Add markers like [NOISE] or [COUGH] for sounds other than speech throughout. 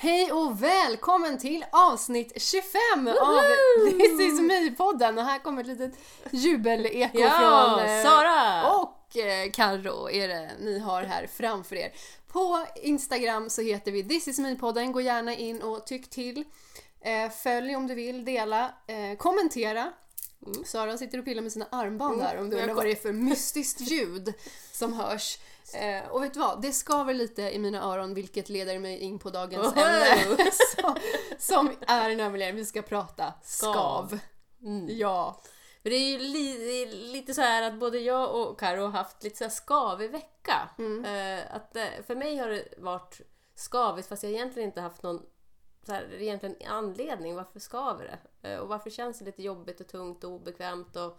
Hej och välkommen till avsnitt 25 av This is me-podden och här kommer ett litet jubeleko Ja, från eh, Sara! och eh, Carro är det ni har här framför er. På Instagram så heter vi This is me-podden, gå gärna in och tyck till. Eh, följ om du vill, dela, eh, kommentera. Sara sitter och pillar med sina armband här om du undrar vad det är för mystiskt ljud som hörs. Eh, och vet du vad? Det skaver lite i mina öron vilket leder mig in på dagens ämne. [LAUGHS] som, som är nämligen, vi ska prata skav. Skav. Ja. För det är ju li, lite så här att både jag och Karo har haft lite så här skavig vecka. Eh, att, eh, för mig har det varit skavigt fast jag egentligen inte haft någon så här, egentligen anledning. Varför skaver det? Eh, och varför känns det lite jobbigt och tungt och obekvämt och,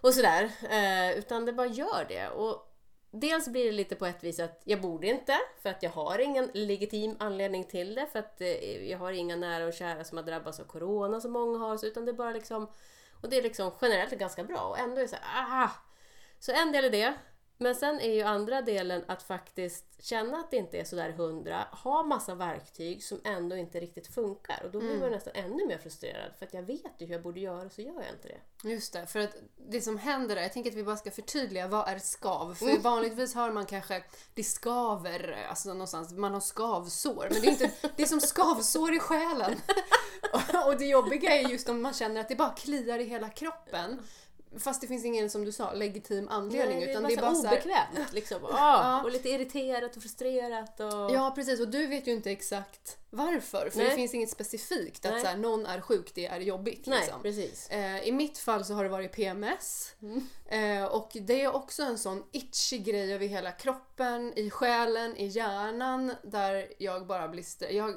och sådär. Eh, utan det bara gör det. Och Dels blir det lite på ett vis att jag borde inte, för att jag har ingen legitim anledning till det, för att eh, jag har inga nära och kära som har drabbats av corona som många har, utan det är bara liksom, och det är liksom generellt ganska bra och ändå är det så här, ah! Så en del är det, men sen är ju andra delen att faktiskt känna att det inte är sådär hundra, ha massa verktyg som ändå inte riktigt funkar och då blir man nästan ännu mer frustrerad för att jag vet ju hur jag borde göra så gör jag inte det. Just det, för att det som händer där, jag tänker att vi bara ska förtydliga vad är skav? För vanligtvis har man kanske, det skaver, alltså någonstans, man har skavsår. Men det är, inte, det är som skavsår i själen. [LAUGHS] Och det jobbiga är just om man känner att det bara kliar i hela kroppen. Fast det finns ingen, som du sa, legitim anledning. Nej, utan det det är bara så här, obekvämt [LAUGHS] liksom. Ah, Och lite irriterat och frustrerat. Och... Ja precis och du vet ju inte exakt varför. För det Nej. finns inget specifikt att Nej. så här, någon är sjuk, det är jobbigt. Liksom. Eh, I mitt fall så har det varit PMS. Mm. Eh, och det är också en sån itchy grej över hela kroppen, i själen, i hjärnan där jag bara blir Jag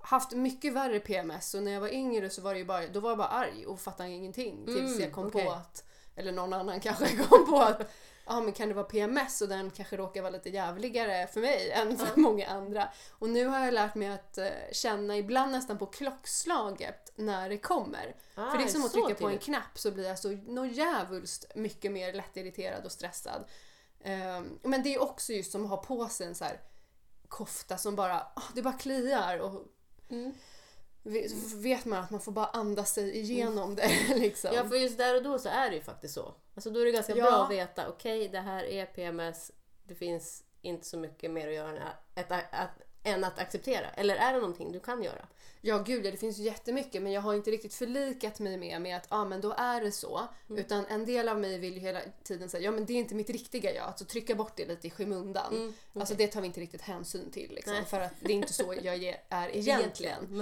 haft mycket värre PMS och när jag var yngre så var det ju bara, då var jag bara arg och fattade ingenting tills Mm, jag kom okej. på att, eller någon annan [LAUGHS] kanske kom på att Ja men kan det vara PMS och den kanske råkar vara lite jävligare för mig än för många andra. Och nu har jag lärt mig att eh, känna ibland nästan på klockslaget när det kommer. Ah, för det är som att trycka på en knapp så blir jag så något djävulskt mycket mer lättirriterad och stressad. Ehm, men det är också just som att ha på sig en så här kofta som bara, ah, det bara kliar och Mm. ve- vet man att man får bara andas sig igenom det [LAUGHS] liksom. Ja, för just där och då så är det ju faktiskt så. Alltså då är det ganska Ja. bra att veta, okej, det här är PMS, det finns inte så mycket mer att göra än att, att, att, än att acceptera. Eller är det någonting du kan göra? Ja gud ja, det finns jättemycket men jag har inte riktigt förlikat mig med, med att ah, men då är det så. Mm. Utan en del av mig vill ju hela tiden säga ja men det är inte mitt riktiga jag. Alltså trycka bort det lite i skymundan. Mm, Alltså det tar vi inte riktigt hänsyn till liksom, Nej. för att det är inte så jag är [LAUGHS] egentligen.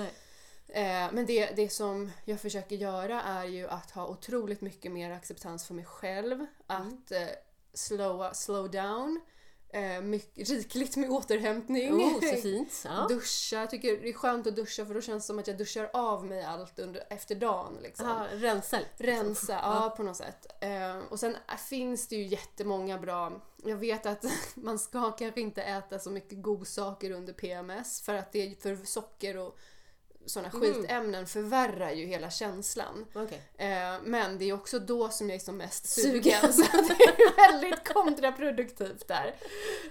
Eh, men det, det som jag försöker göra är ju att ha otroligt mycket mer acceptans för mig själv. Mm. Att eh, slowa, slow down. Eh, mycket, rikligt med återhämtning. Oh, så fint. Ja. Duscha, jag tycker det är skönt att duscha för då känns det som att jag duschar av mig allt under, efter dagen. Liksom. Ja, rensa. Rensa, ja på något sätt. Eh, och sen finns det ju jättemånga bra, jag vet att [LAUGHS] man ska kanske inte äta så mycket godsaker under PMS för att det är för socker och sådana Mm. skitämnen förvärrar ju hela känslan. Okej. Eh, men det är också då som jag är som mest Sugen. [LAUGHS] Så det är väldigt kontraproduktivt där.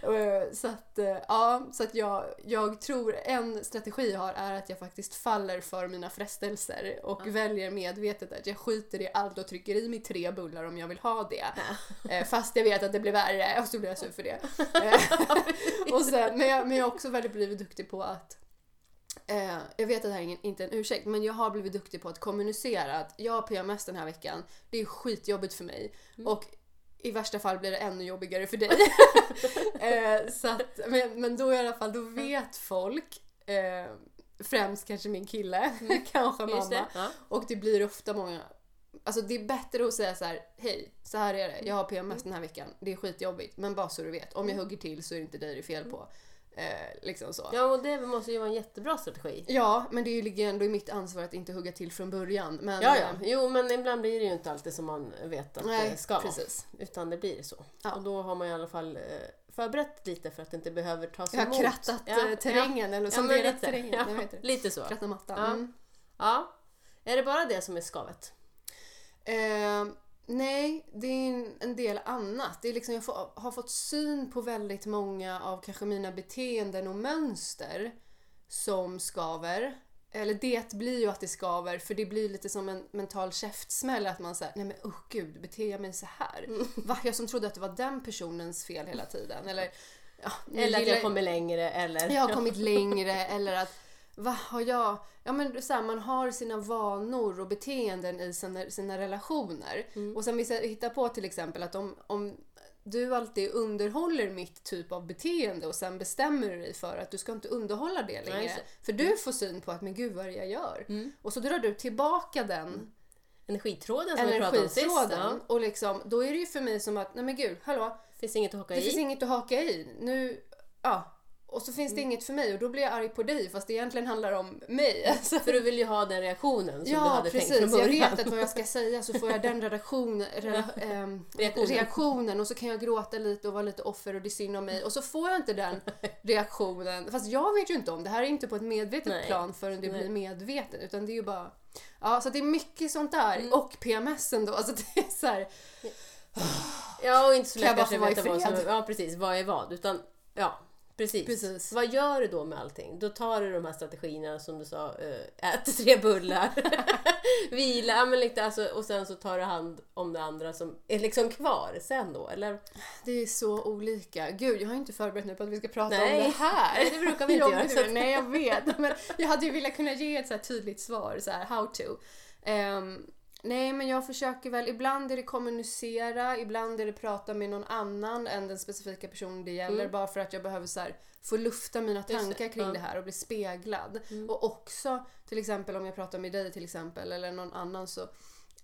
Eh, så att, eh, ja, så att jag, jag tror en strategi jag har är att jag faktiskt faller för mina frestelser och väljer medvetet att jag skiter i allt och trycker i mig tre bullar om jag vill ha det. Eh, fast jag vet att det blir värre och så blir jag sur för det. [LAUGHS] Eh, [LAUGHS] och sen, men, jag, men jag har också väldigt blivit duktig på att Eh, jag vet att det här är ingen, inte en ursäkt, men jag har blivit duktig på att kommunicera att jag har PMS den här veckan. Det är skitjobbigt för mig. Och i värsta fall blir det ännu jobbigare för dig. [LAUGHS] eh, så att, men, men då i alla fall, då vet folk, eh, främst kanske min kille, [LAUGHS] kanske Just mamma. det. Ja. Och det blir ofta många Alltså det är bättre att säga så här: hej, så här är det, jag har PMS den här veckan, det är skitjobbigt, men bara så du vet, om jag hugger till så är det inte dig det är fel på. Eh, liksom så. ja, och det måste ju vara en jättebra strategi. Ja, men det är ju ligger ändå i mitt ansvar att inte hugga till från början. Men, Ja, ja. Jo, men ibland blir det ju inte alltid som man vet att Nej, det ska vara. precis. Utan det blir så. Ja. Och då har man i alla fall eh, förberett lite för att det inte behöver tas Jag har emot. krattat Ja, eh, terrängen eller Ja, som men delat lite. terrängen. Ja, lite så. Kratta mattan. Ja. Mm. Ja. Är det bara det som är skavet? Eh, nej, det är en, del annat. Det är liksom, jag får, har fått syn på väldigt många av kanske mina beteenden och mönster som skaver. Eller det blir ju att det skaver för det blir lite som en mental käftsmäll att man säger nej men oh gud, beter jag mig så här? Mm. Va? Jag som trodde att det var den personens fel hela tiden. Eller, ja, Eller att jag kommer längre eller... jag har kommit längre eller att vad har jag? Ja men så här, man har sina vanor och beteenden i sina, sina relationer. Och sen vi hittar på till exempel att om, om du alltid underhåller mitt typ av beteende och sen bestämmer du dig för att du ska inte underhålla det längre. det. För du får syn på att men gud vad är det jag gör? Och så drar du tillbaka den Energitråden som vi pratade om sist. energitråden och liksom, då är det ju för mig som att nej men gud, hallå, Finns inget att haka det i. finns inget att haka i. Nu, ja. Och så Mm. finns det inget för mig och då blir jag arg på dig fast det egentligen handlar om mig. [LAUGHS] Alltså, För du vill ju ha den reaktionen som du ja hade tänkt precis, från jag början. vet att vad jag ska säga så får jag den redaktion, [LAUGHS] rela, ehm, Reaktionen. reaktionen och så kan jag gråta lite och vara lite offer och det är synd om mig och så får jag inte den [LAUGHS] reaktionen. Fast jag vet ju inte om det här är inte på ett medvetet Nej. plan förrän du Nej. blir medveten utan det är ju bara Ja, så det är mycket sånt där. Mm. Och PMSen då. Alltså det är så här, Ja, och inte så jag lätt kanske i veta vad som fred? Ja, precis. Vad är vad? Utan, ja, precis. Precis. Vad gör du då med allting? Då tar du de här strategierna som du sa, äh, ät tre bullar, [LAUGHS] vila, men lite, alltså, och sen så tar du hand om det andra som är liksom kvar sen då, eller? Det är så olika. Gud, jag har inte förberett mig på att vi ska prata Nej. om det här. Nej, det brukar vi inte göra, så att- Nej, jag vet. Men jag hade ju velat kunna ge ett så tydligt svar, så här how to. Ehm, nej, men jag försöker väl, ibland är det kommunicera, ibland är det prata med någon annan än den specifika personen det gäller, bara för att jag behöver så här, få lufta mina tankar kring ja. det här och bli speglad. Och också, till exempel om jag pratar med dig till exempel, eller någon annan så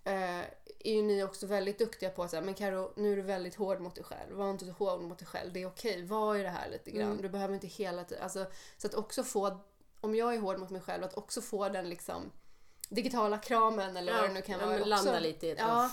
eh, är ju ni också väldigt duktiga på att säga, men Karo, nu är du väldigt hård mot dig själv. Var inte så hård mot dig själv. Det är okej. Var i det här lite grann. Mm. Du behöver inte hela tiden. Alltså, så att också få, om jag är hård mot mig själv, att också få den liksom digitala kramen eller vad det nu kan ja, vara. också, landa lite i ett Ja,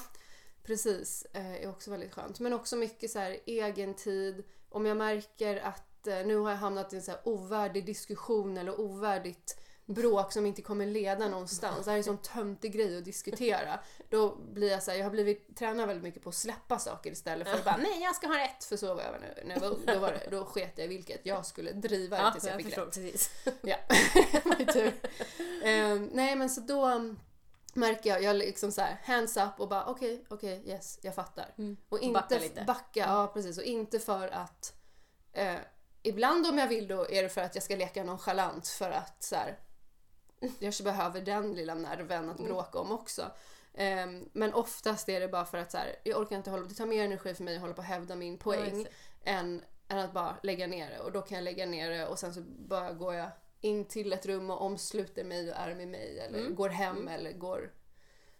precis. Eh, är också väldigt skönt. Men också mycket så här egen tid. Om jag märker att eh, nu har jag hamnat i en så här ovärdig diskussion eller ovärdigt bråk som inte kommer leda någonstans. Det här är en sån töntig grej att diskutera. Då blir jag så här, jag har blivit tränad väldigt mycket på att släppa saker istället för att bara nej jag ska ha rätt för så var jag när, när jag var ung. Då, var det, då sket jag i vilket. Jag skulle driva det Ja, tills jag, jag fick förstår rätt. precis. [LAUGHS] Ja, [LAUGHS] tur. Ehm, nej men så då um, märker jag, jag liksom så här hands up och bara okej, okej, yes, jag fattar. Och inte Backa lite. Backa, ja precis. Och inte för att eh, Ibland om jag vill då är det för att jag ska leka nonchalant för att så här, jag behöver den lilla nerven att bråka om också. Ehm, men oftast är det bara för att så här, jag orkar inte hålla det tar mer energi för mig att hålla på och hävda min poäng än, än att bara lägga ner det. Och då kan jag lägga ner det och sen så bara går jag in till ett rum och omsluter mig och är med mig eller går hem eller går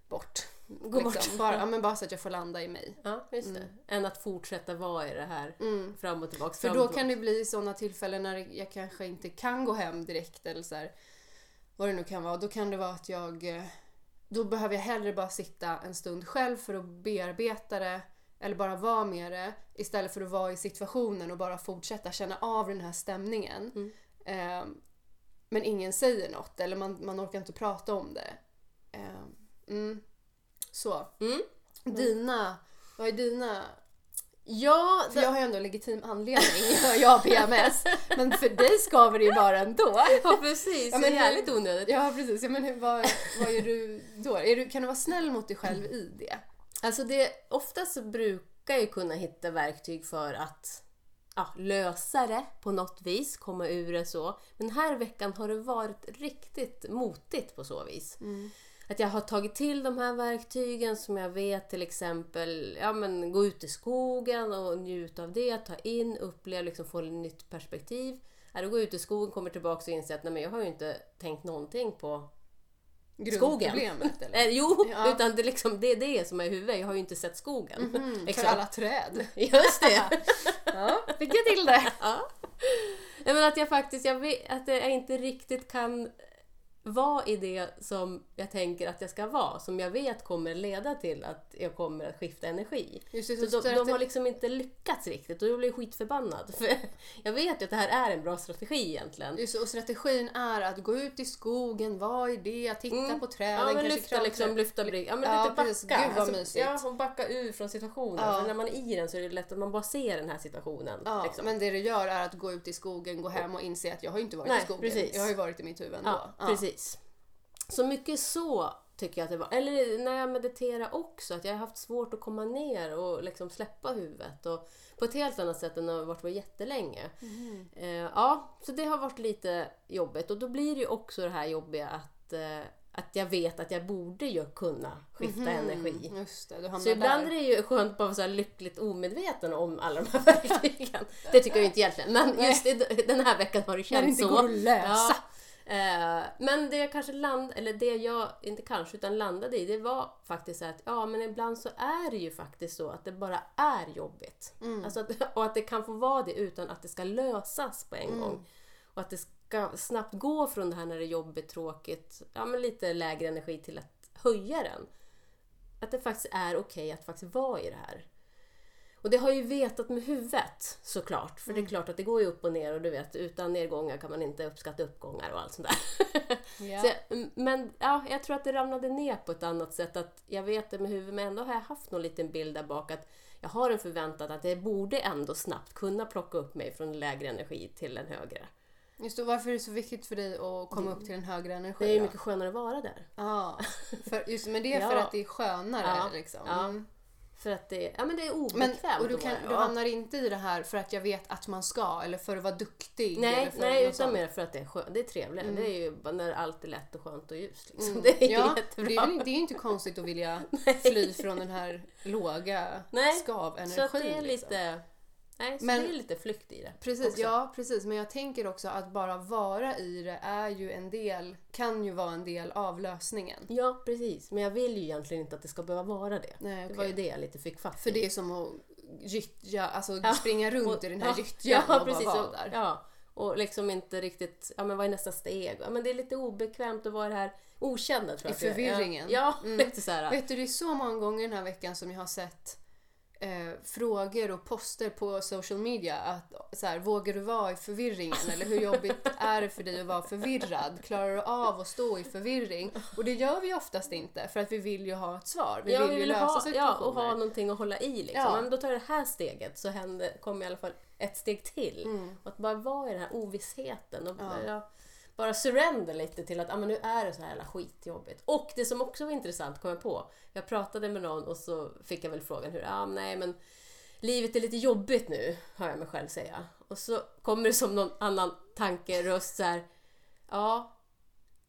bort. Mm. Gå bort. Bara, [LAUGHS] ja, men bara så att jag får landa i mig. Ja, just det. Än att fortsätta vara i det här fram och tillbaka. För då kan det bli sådana tillfällen när jag kanske inte kan gå hem direkt eller så här, vad det nu kan vara. Då kan det vara att jag eh, då behöver jag hellre bara sitta en stund själv för att bearbeta det eller bara vara med det istället för att vara i situationen och bara fortsätta känna av den här stämningen. Mm. Eh, men ingen säger något eller man, man orkar inte prata om det. Eh, mm. Så. Mm. Dina, vad är dina Ja, för jag har ju ändå legitim anledning. Jag har PMS. Men för dig skaver det ju bara ändå. ja precis. Ja, men- jävligt onödigt. Ja precis. Ja, men hur, vad, vad gör du då? Är du, kan du vara snäll mot dig själv i det? Alltså det, oftast så brukar jag kunna hitta verktyg för att ja, lösa det på något vis, komma ur det så. Men den här veckan har det varit riktigt motigt på så vis. Att jag har tagit till de här verktygen som jag vet till exempel, ja men gå ut i skogen och njuta av det, ta in, uppleva, liksom få ett nytt perspektiv. Är att gå ut i skogen, kommer tillbaka och inser att nej, men jag har ju inte tänkt någonting på Skogen. [LAUGHS] Eller? Eh, jo, Ja. utan det, är liksom, det är det som är i huvudet. Jag har ju inte sett skogen. Mm, för Exakt. alla träd. [LAUGHS] Just det! [LAUGHS] Ja, fick jag till det. ja. Nej, men att jag faktiskt jag vet, att jag inte riktigt kan vad är det som jag tänker att jag ska vara, som jag vet kommer leda till att jag kommer att skifta energi. Just det, Så de, de har liksom inte lyckats riktigt och då blir jag skitförbannad. [LAUGHS] För jag vet ju att det här är en bra strategi egentligen. Just, och strategin är att gå ut i skogen, vad är det, titta Mm. på träden, Ja men lyfta kramträd. liksom, lyfta. Ja men Ja, lite backa. precis. Gud, vad mysigt. ja, hon backar ur från situationen. Ja. För när man är i den så är det lätt att man bara ser den här situationen. Ja, liksom. men det du gör är att gå ut i skogen, gå hem och inse att jag har inte varit Nej, i skogen. precis. Jag har ju varit i mitt huvud ändå. Ja, precis. Så mycket så tycker jag att det var. Eller när jag mediterar också, att jag har haft svårt att komma ner och liksom släppa huvudet. Och på ett helt annat sätt än det har varit var jättelänge. Eh, ja, så det har varit lite jobbigt. Och då blir det ju också det här jobbiga att, eh, att jag vet att jag borde ju kunna skifta energi. Mm, Just det, Så ibland där. är det ju skönt att vara så här lyckligt omedveten om alla de här [LAUGHS] verktygen. Det tycker jag ju inte egentligen, men just i, den här veckan har det När det känts inte så. går att lösa. Ja. Eh, men det jag kanske land, eller det jag, inte kanske, utan landade i, det var faktiskt att ja, men ibland så är det ju faktiskt så att det bara är jobbigt. Mm. Alltså att, [LAUGHS] och att det kan få vara det utan att det ska lösas på en Mm. gång. Och att det ska snabbt gå från det här när det är jobbigt, tråkigt, ja men lite lägre energi till att höja den. Att det faktiskt är okej att faktiskt vara i det här. Och det har ju vetat med huvudet såklart. För det är klart att det går ju upp och ner och du vet utan nedgångar kan man inte uppskatta uppgångar och allt sånt där. Ja. [LAUGHS] Så jag, men ja, jag tror att det ramlade ner på ett annat sätt. Att jag vet det med huvudet men ändå har jag haft någon liten bild där bak att jag har en förväntan att jag borde ändå snabbt kunna plocka upp mig från lägre energi till en högre. Just det, varför är det så viktigt för dig att komma upp till en högre energi? Det är mycket skönare att vara där. Ja, för, just, men det är [LAUGHS] för Ja. att det är skönare Ja, liksom. ja. Mm. För att det, ja, men det är Men, obekvämt och du, kan, du hamnar inte i det här för att jag vet att man ska eller för att vara duktig. Nej, nej utan sånt. mer för att det är, skön, det är trevligare. Det är ju när allt är lätt och skönt och ljust. Liksom. Mm. [LAUGHS] Det är ju ja, jättebra. Det är, det är inte konstigt att vilja [LAUGHS] fly från den här låga Nej, skavenergin. Så det är liksom. Nej, så Men- det är lite flykt i det. Precis, också. ja precis. Men jag tänker också att bara vara i det är ju en del, kan ju vara en del av lösningen. Ja, precis. Men jag vill ju egentligen inte att det ska behöva vara det. Nej, Det var ju det jag lite fick fatt För i. det är som att gyttja, alltså Ja, springa runt Och- i den här ja, gyttjan ja, och precis, bara vara och, där. Ja, och liksom inte riktigt, ja men vad är nästa steg? Ja men det är lite obekvämt att vara i det här okända tror I jag. är. förvirringen. Ja, Mm. [LAUGHS] lite så här. Vet du, det är så många gånger den här veckan som jag har sett eh, frågor och poster på social media att så här, vågar du vara i förvirringen? Eller hur jobbigt är det för dig att vara förvirrad? Klarar du av att stå i förvirring? Och det gör vi oftast inte för att vi vill ju ha ett svar. Vi ja, vill ju lösa ha, ja, situationer. och ha någonting att hålla i liksom. Ja. Men då tar jag det här steget så händer, kommer i alla fall ett steg till. Och att bara vara i den här ovissheten och Mm. Ja. Bara, surrender lite till att ah, men nu är det så här jävla skitjobbigt. Och det som också var intressant kom jag på. Jag pratade med någon och så fick jag väl frågan hur, ah, nej men livet är lite jobbigt nu, hör jag mig själv säga. Och så kommer det som någon annan tankeröst så här, ja,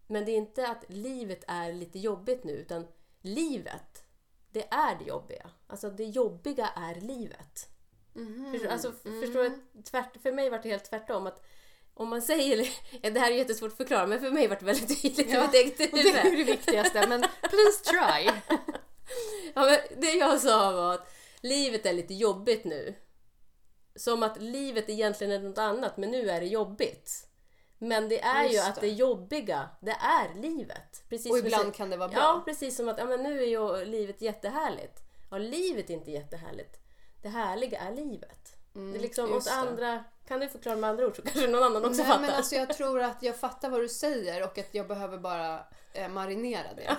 men det är inte att livet är lite jobbigt nu, utan livet, det är det jobbiga. Alltså det jobbiga är livet. Mhm. Förstår, alltså, förstår jag, tvärt, för mig var det helt tvärtom. att om man säger, ja, det här är jättesvårt att förklara, men för mig var det väldigt tydligt i Ja, mitt eget Och det är ju det viktigaste, men please try. [LAUGHS] Ja, men det jag sa var att livet är lite jobbigt nu. Som att livet egentligen är något annat, men nu är det jobbigt. Men det är ju Just att det. det jobbiga, det är livet. Precis Och som ibland du kan det vara säger- Ja, bra. precis som att ja, men nu är ju livet jättehärligt. Ja, livet är inte jättehärligt. Det härliga är livet. det är liksom Mm, just åt andra... Kan du förklara med andra ord så kanske någon annan också Nej, fattar. men alltså jag tror att jag fattar vad du säger och att jag behöver bara eh, marinera det. jag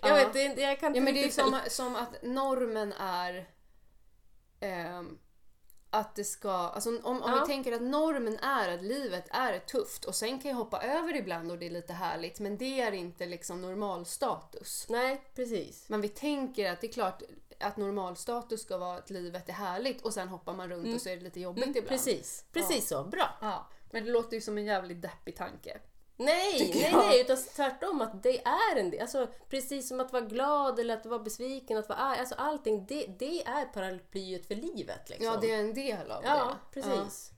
[LAUGHS] ja. vet inte, jag kan inte Ja men det är som, som att normen är ehm, att det ska, alltså om, om Ja. vi tänker att normen är att livet är tufft och sen kan jag hoppa över ibland och det är lite härligt men det är inte liksom normalstatus. Nej, precis. Men vi tänker att det är klart att normalstatus ska vara att livet är härligt och sen hoppar man runt och så är det lite jobbigt Mm, ibland. precis, precis så. Bra. Ja, men det låter ju som en jävligt deppig tanke. Nej, nej, jag. nej, utan tvärtom att det är en del. Alltså, precis som att vara glad eller att vara besviken, att vara arg. Alltså allting, det, det är paraplyet för livet. Liksom. Ja, det är en del av Ja, det. precis.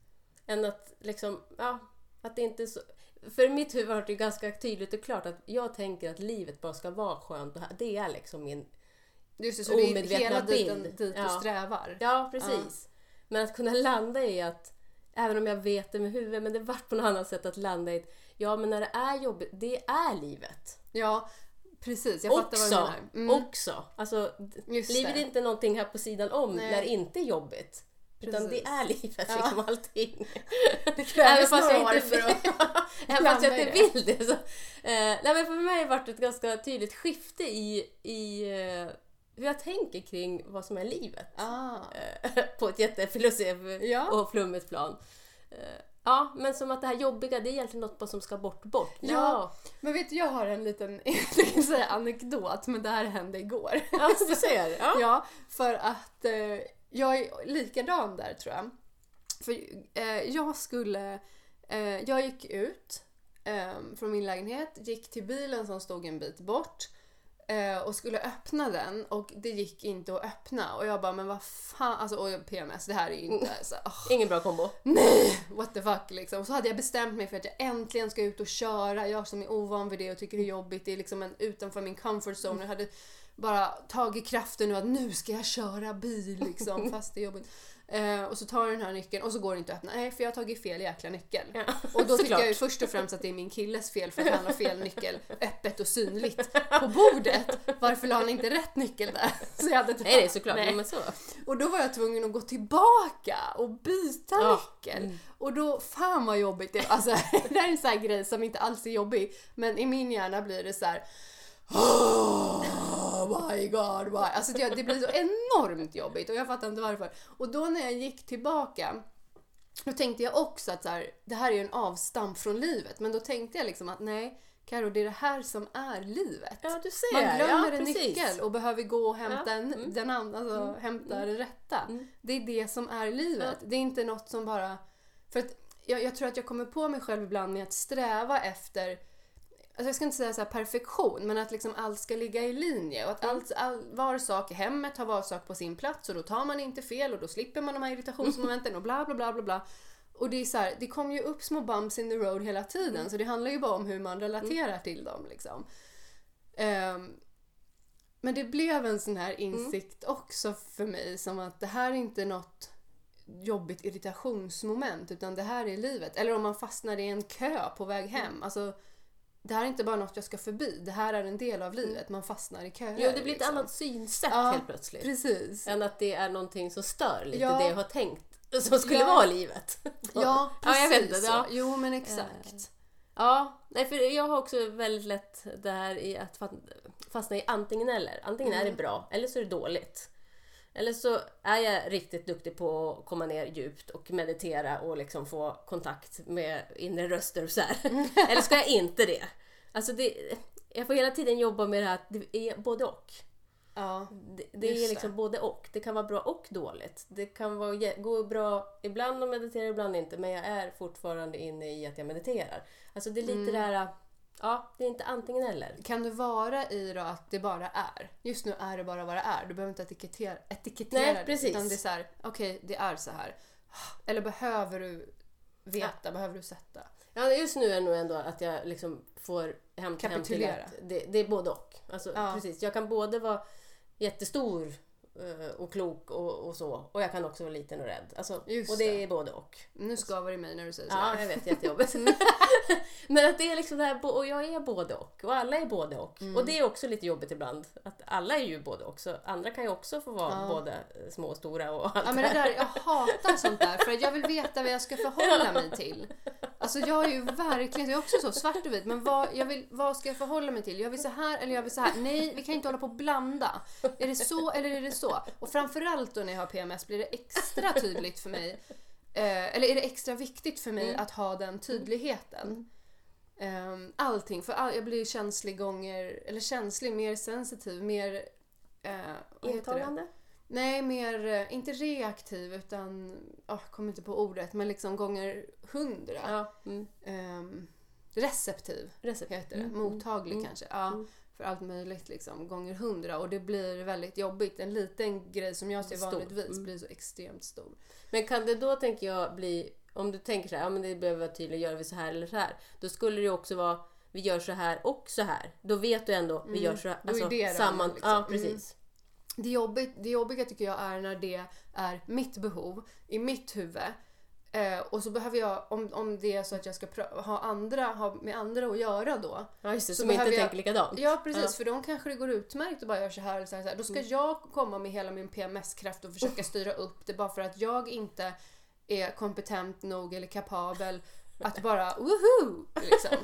Än att liksom, ja, att det inte så... För mitt huvud har det ganska tydligt och klart att jag tänker att livet bara ska vara skönt och det är liksom min... Just det, så det är Omedvetna hela bild. tiden dit du Ja. strävar. Ja, precis. Men att kunna landa i att även om jag vet det med huvudet, men det vart på något annat sätt att landa i att ja, men när det är jobbigt, det är livet. Ja, precis. Jag fattar vad du Också, menar. Mm. också. Alltså, Just livet det. är inte någonting här på sidan om Nej. när det inte är jobbigt. Utan det Precis. är livet, Ja. liksom allting. [LAUGHS] Det krävs några år för att... [LAUGHS] Även fast jag inte vill det. Så, eh, nej, men för mig har det varit ett ganska tydligt skifte i, i eh, hur jag tänker kring vad som är livet. Ah. Eh, [LAUGHS] på ett jättefilosofiskt Ja. och flummigt plan. Eh, ja, men som att det här jobbiga, det är egentligen något som ska bort, bort. Ja. Men vet du, jag har en liten, [LAUGHS] säga anekdot, men det här hände igår. ja du ser. Ja. [LAUGHS] Ja, för att eh, jag är likadan där tror jag. För eh, jag skulle, eh, jag gick ut eh, från min lägenhet, gick till bilen som stod en bit bort eh, och skulle öppna den och det gick inte att öppna och jag bara men vad fan, alltså och PMS det här är ju inte så, åh, Ingen bra kombo. nej what the fuck liksom. Och så hade jag bestämt mig för att jag äntligen ska ut och köra, jag som är ovan vid det och tycker det är jobbigt, det är liksom en, utanför min comfort zone. Jag hade bara tagit kraften nu att nu ska jag köra bil liksom [LAUGHS] fast det är jobbigt. Eh, och så tar jag den här nyckeln och så går det inte att öppna. Nej, för jag har tagit fel jäkla nyckel. Ja, Och då tycker jag ju först och främst att det är min killes fel för att han har fel nyckel [LAUGHS] öppet och synligt på bordet. Varför la han inte rätt nyckel där? [LAUGHS] Så jag hade Nej, det är såklart. Nej. Men så. Och då var jag tvungen att gå tillbaka och byta Ja. nyckel. Och då, fan vad jobbigt det Alltså [LAUGHS] det här är en sån här grej som inte alls är jobbig. Men i min hjärna blir det så här. Oh my god, why? Alltså det, det blir så enormt jobbigt och jag fattar inte varför. Och då när jag gick tillbaka då tänkte jag också att så här, det här är ju en avstamp från livet. Men då tänkte jag liksom att nej, Karo, det är det här som är livet. Ja, du ser. Man glömmer ja, en precis. nyckel och behöver gå och hämta Ja, mm. den andra, alltså hämta den rätta. Mm. Det är det som är livet. Det är inte något som bara... För att jag, jag tror att jag kommer på mig själv ibland med att sträva efter Alltså jag ska inte säga så perfektion, men att liksom allt ska ligga i linje och att allt, all, var sak i hemmet har var sak på sin plats och då tar man inte fel och då slipper man de här irritationsmomenten och bla bla bla bla bla. Och det är så här, det kommer ju upp små bumps in the road hela tiden så det handlar ju bara om hur man relaterar till dem liksom. Ehm, men det blev en sån här insikt också för mig som att det här är inte något jobbigt irritationsmoment utan det här är livet. Eller om man fastnar i en kö på väg hem. Alltså, det här är inte bara något jag ska förbi. Det här är en del av livet. Man fastnar i köer. Jo, det blir ett liksom. annat synsätt Ja, helt plötsligt. Precis. Än att det är någonting som stör lite Ja. det jag har tänkt som skulle Ja. vara livet. Ja, precis [LAUGHS] Ja, jag vet inte, ja. Jo, men exakt. Ja, nej, för jag har också väldigt lätt det här i att fast- fastna i antingen eller. Antingen är det Mm. bra eller så är det dåligt. Eller så är jag riktigt duktig på att komma ner djupt och meditera och liksom få kontakt med inre röster och så [LAUGHS] eller ska jag inte det? Alltså det, jag får hela tiden jobba med det här att det är både och. Ja. Det, det är liksom det. både och. Det kan vara bra och dåligt. Det kan vara, gå bra ibland att meditera, ibland inte. Men jag är fortfarande inne i att jag mediterar. Alltså det är lite Mm. det här... Ja, det är inte antingen eller. Kan du vara i då att det bara är? Just nu är det bara vad det är. Du behöver inte etikettera, etikettera Nej, det. precis. Utan det är så här, okej, det är så här. Eller behöver du veta? Behöver du sätta? Ja, just nu är det nog ändå att jag liksom får hem, hem till att det, det är både och. Alltså, Ja. precis. Jag kan både vara jättestor eh, och klok och, och så. Och jag kan också vara liten och rädd. Alltså, Just och det det. är både och. Nu skaver det i mig när du säger så Ja, jag vet. Jättejobbigt. [LAUGHS] Men att det är liksom det här, och jag är både och. Och alla är både och. Mm. Och det är också lite jobbigt ibland. Att alla är ju både och. Så andra kan ju också få vara Ja. både små och stora och allt Ja men det där, jag hatar sånt där för jag vill veta vad jag ska förhålla [LAUGHS] mig till. Alltså jag är ju verkligen, jag är också så svart och vit, men vad, jag vill, vad ska jag förhålla mig till? Jag vill så här eller jag vill så här. Nej, vi kan inte hålla på och blanda. Är det så eller är det så? Och framförallt då när jag har PMS blir det extra tydligt för mig, eh, eller är det extra viktigt för mig att ha den tydligheten. Um, allting, för all, jag blir känslig gånger, eller känslig, mer sensitiv, mer... eh? Intagande? Nej, mer, eh, inte reaktiv utan, jag kommer inte på ordet, men liksom gånger hundra. Ja. Mm. Ehm, receptiv Recept. heter det, Mm, mottaglig mm, kanske. Ja, mm. För allt möjligt liksom, gånger hundra. Och det blir väldigt jobbigt. En liten grej som jag ser Stor. vanligtvis Mm. blir så extremt stor. Men kan det då, tänker jag, bli... Om du tänker så här, ja men det behöver vara tydligt, gör vi så här eller så här. Då skulle det också vara, vi gör så här och så här. Då vet du ändå, vi gör så här. Mm. Då är det ramen, samman, liksom. Ja, precis. Det, jobbigt, det jobbiga tycker jag är när det är mitt behov i mitt huvud Eh, och så behöver jag, om, om det är så att jag ska ha, andra, ha med andra att göra då. Ja just det, Så som inte jag- tänker likadant. Ja precis, Ja. för de kanske det går utmärkt att bara göra så här eller så här. så här. Då ska Mm. jag komma med hela min PMS-kraft och försöka styra upp det bara för att jag inte är kompetent nog eller kapabel att bara woho! Liksom.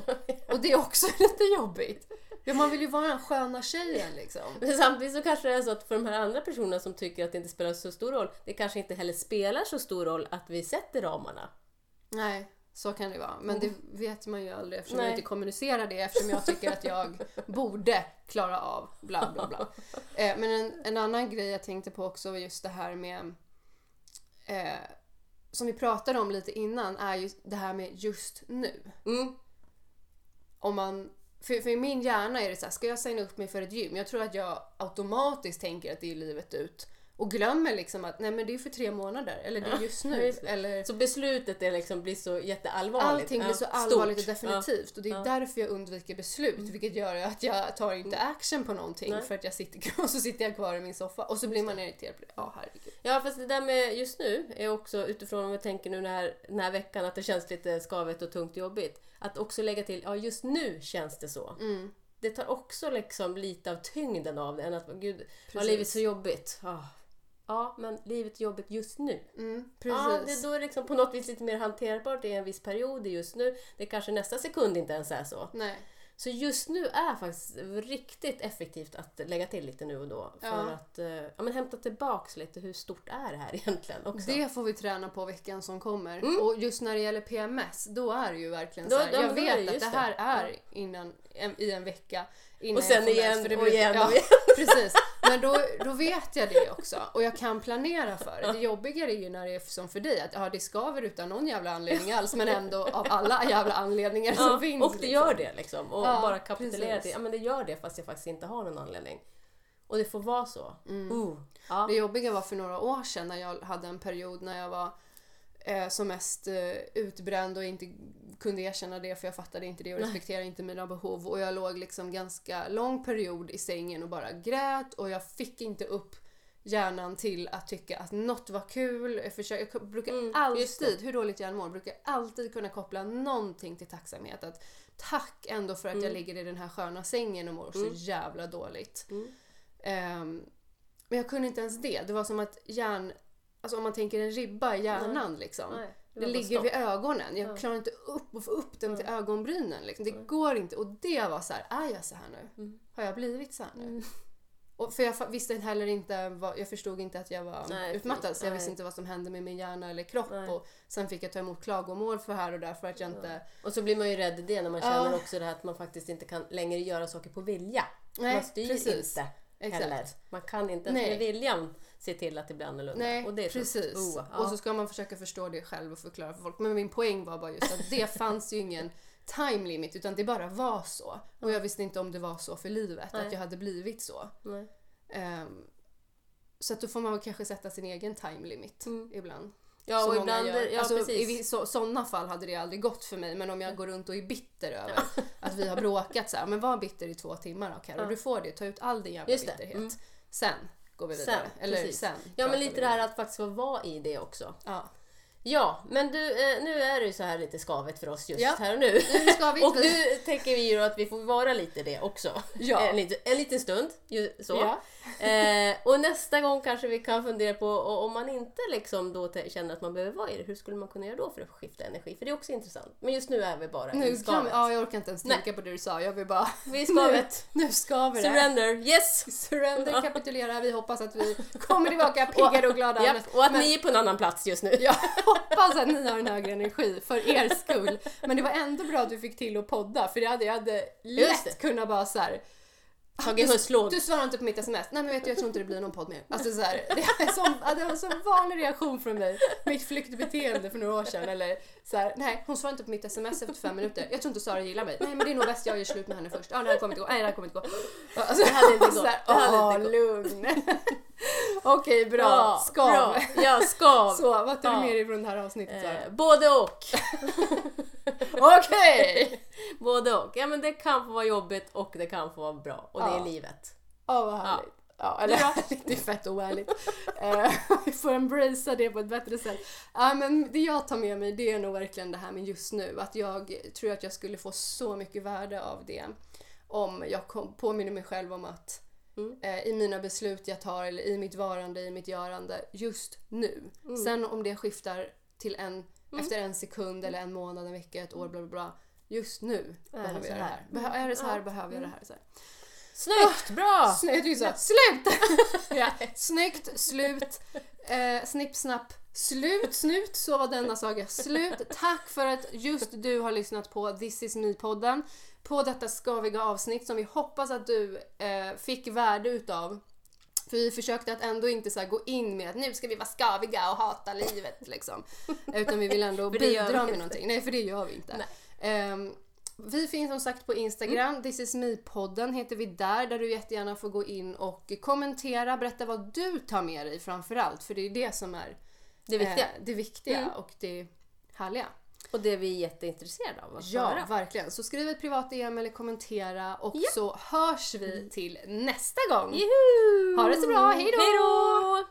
[LAUGHS] Och det är också [LAUGHS] lite jobbigt. Ja, man vill ju vara den sköna tjejen liksom. Men samtidigt så kanske det är så att för de här andra personerna som tycker att det inte spelar så stor roll, det kanske inte heller spelar så stor roll att vi sätter ramarna. Nej, så kan det vara. Men det vet man ju aldrig eftersom Nej. jag inte kommunicerar det eftersom jag tycker att jag [LAUGHS] borde klara av bla bla bla. Eh, men en, en annan grej jag tänkte på också var just det här med eh, som vi pratade om lite innan är ju det här med just nu. Mm. Om man, för, för i min hjärna är det så här, ska jag signa upp mig för ett gym? Jag tror att jag automatiskt tänker att det är livet ut. Och glömmer liksom att nej men det är för tre månader, eller det är just nu. det. eller Så beslutet är liksom, blir så jätteallvarligt. Allting blir Ja, så stort. allvarligt och definitivt och det är Ja. Mm. därför jag undviker beslut vilket gör att jag tar inte action på någonting Nej. för att jag sitter [LAUGHS] och så sitter jag kvar i min soffa och så blir man irriterad. Ja, herregud. Ja fast det där med just nu är också utifrån om vi tänker nu den här, den här veckan att det känns lite skavigt och tungt och jobbigt. Att också lägga till, ja just nu känns det så. Mm. Det tar också liksom lite av tyngden av det än att gud, ja, Precis. livet så jobbigt. Ah. Ja men livet är jobbigt just nu. Mm, Ja, det, då är det liksom på något vis lite mer hanterbart i en viss period just nu. Det kanske nästa sekund inte ens är så. Nej. Så just nu är faktiskt riktigt effektivt att lägga till lite nu och då. För Ja. att eh, ja, men hämta tillbaks lite hur stort är det här [LAUGHS] egentligen också. Det får vi träna på veckan som kommer. Mm. Och just när det gäller PMS, då är det ju verkligen Då- så här. ja, Jag då är det vet att det här är innan, en, i en vecka. Innan Och sen igen och igen ja, och igen. Precis. [LAUGHS] Men då, då vet jag det också. Och jag kan planera för det. Det jobbigare är ju när det är som för dig, att ja, det skaver utan någon jävla anledning alls, men ändå av alla jävla anledningar som Ja, finns. och det liksom. gör det liksom. Och Ja, bara kapitulera precis. till, ja men det gör det fast jag faktiskt inte har någon anledning. Och det får vara så. Uh, ja. Det jobbiga var för några år sedan när jag hade en period när jag var eh, som mest eh, utbränd och inte kunde erkänna det för jag fattade inte det och respekterade inte mina behov. Och jag låg liksom ganska lång period i sängen och bara grät och jag fick inte upp hjärnan till att tycka att något var kul. Jag, försöker, jag brukar Mm, alltid, hur dåligt jag än mår, brukar alltid kunna koppla någonting till tacksamhet. Att tack ändå för att Mm. jag ligger i den här sköna sängen och mår så jävla dåligt. Mm. Ehm, men jag kunde inte ens det. Det var som att hjärn... Alltså om man tänker en ribba i hjärnan liksom. Nej, det ligger stopp. vid ögonen. Jag Ja. klarar inte upp att få upp den till ögonbrynen. Liksom. Det går inte. Och det var så här, är jag så här nu? Mm. Har jag blivit så här nu? Och för jag visste heller inte, vad, jag förstod inte att jag var Nej, utmattad så jag nej. visste inte vad som hände med min hjärna eller kropp. Nej. Och sen fick jag ta emot klagomål för här och där för att jag inte... Och så blir man ju rädd i det när man Ja. känner också det här att man faktiskt inte kan längre göra saker på vilja. Nej, man styr precis. inte Exakt. heller. Man kan inte Nej. med viljan se till att det blir annorlunda. Nej, och det är precis. Oh, ja. Och så ska man försöka förstå det själv och förklara för folk. Men min poäng var bara just att det [LAUGHS] fanns ju ingen time limit utan det bara var så. Och jag visste inte om det var så för livet, Nej. att jag hade blivit så. Ehm, så att då får man väl kanske sätta sin egen time limit Mm. ibland. Ja, och ibland... Ja, alltså, precis. I så, sådana fall hade det aldrig gått för mig men om jag går runt och är bitter över [LAUGHS] att vi har bråkat så här, men var bitter i två timmar då Karo. Ja. Du får det, ta ut all din jävla Just bitterhet. Mm. Sen går vi vidare. Sen, Eller precis. sen. Ja, men lite det här att faktiskt få vara i det också. Ja. Ja, men du, eh, nu är det ju så här lite skavigt för oss just Ja. här och nu. Nu ska vi [LAUGHS] Och nu tänker vi ju då att vi får vara lite det också. Ja. En, liten, en liten stund. Ju, så. Ja. [LAUGHS] Eh, och nästa gång kanske vi kan fundera på och om man inte liksom då te- känner att man behöver vara i det, hur skulle man kunna göra då för att skifta energi? För det är också intressant. Men just nu är vi bara Nu kan, skavet. ja, jag orkar inte ens tänka på det du sa. Jag vill bara... Vi är i skavet. [LAUGHS] Nu, ska vi det. Surrender, yes! Surrender, kapitulera. Vi hoppas att vi kommer tillbaka piggare och glada. Japp, och att Men- ni är på en annan plats just nu. Jag hoppas att ni har en högre energi för er skull. Men det var ändå bra att du fick till att podda för det hade, jag hade lätt kunnat bara så här. Tagit du, du svarar inte på mitt sms. Nej men vet du, jag tror inte det blir någon podd mer. Alltså så här, det, är ja, det var en sån vanlig reaktion från mig. Mitt flyktbeteende för några år sedan. Eller så här, nej hon svarar inte på mitt sms efter fem minuter. Jag tror inte Sara gillar mig. Nej men det är nog bäst jag gör slut med henne först. Ja det här kommer inte gå. Nej det här kommer inte gå. Alltså, Det hade inte gått. så här, Det hade Åh, inte gått. lugn. Okej bra. Ja, Skav. bra. Ja, skav. [LAUGHS] Så vad tar du med dig från det här avsnittet? Eh, både och. [LAUGHS] Okej! [LAUGHS] Både och. Ja men det kan få vara jobbigt och det kan få vara bra. Och det är livet. Ja vad härligt. Ja, eller det är fett oärligt. Eh, Vi får embracea det på ett bättre sätt. Ja, men det jag tar med mig det är nog verkligen det här med just nu. Att jag tror att jag skulle få så mycket värde av det om jag kom, påminner mig själv om att eh, i mina beslut jag tar eller i mitt varande, i mitt görande just nu. Sen om det skiftar till en, efter en sekund eller en månad, en vecka, ett år, bla bla bla. Just nu behöver jag det här. Behö- är det så här behöver jag det här. Så här. Snyggt! Bra! Snyggt, så. Slut! [LAUGHS] ja. [LAUGHS] Snyggt, slut, eh, snipp, snapp, slut, snut. Så var denna saga slut. Tack för att just du har lyssnat på This is me-podden. På detta skaviga avsnitt som vi hoppas att du eh, fick värde utav. För vi försökte att ändå inte så gå in med att nu ska vi vara skaviga och hata livet liksom. [LAUGHS] Utan vi vill ändå bidra med någonting. Nej, för det gör vi inte. Ehm, vi finns som sagt på Instagram, This is me-podden heter vi där, där du jättegärna får gå in och kommentera, berätta vad du tar med dig framförallt, för det är det som är Det viktiga. eh, det viktiga Mm. och det härliga. Och det vi är jätteintresserade av att Ja, höra. verkligen. Så skriv ett privat DM eller kommentera och Ja. så hörs vi till nästa gång. Juhu! Ha det så bra, hej då! Hej då!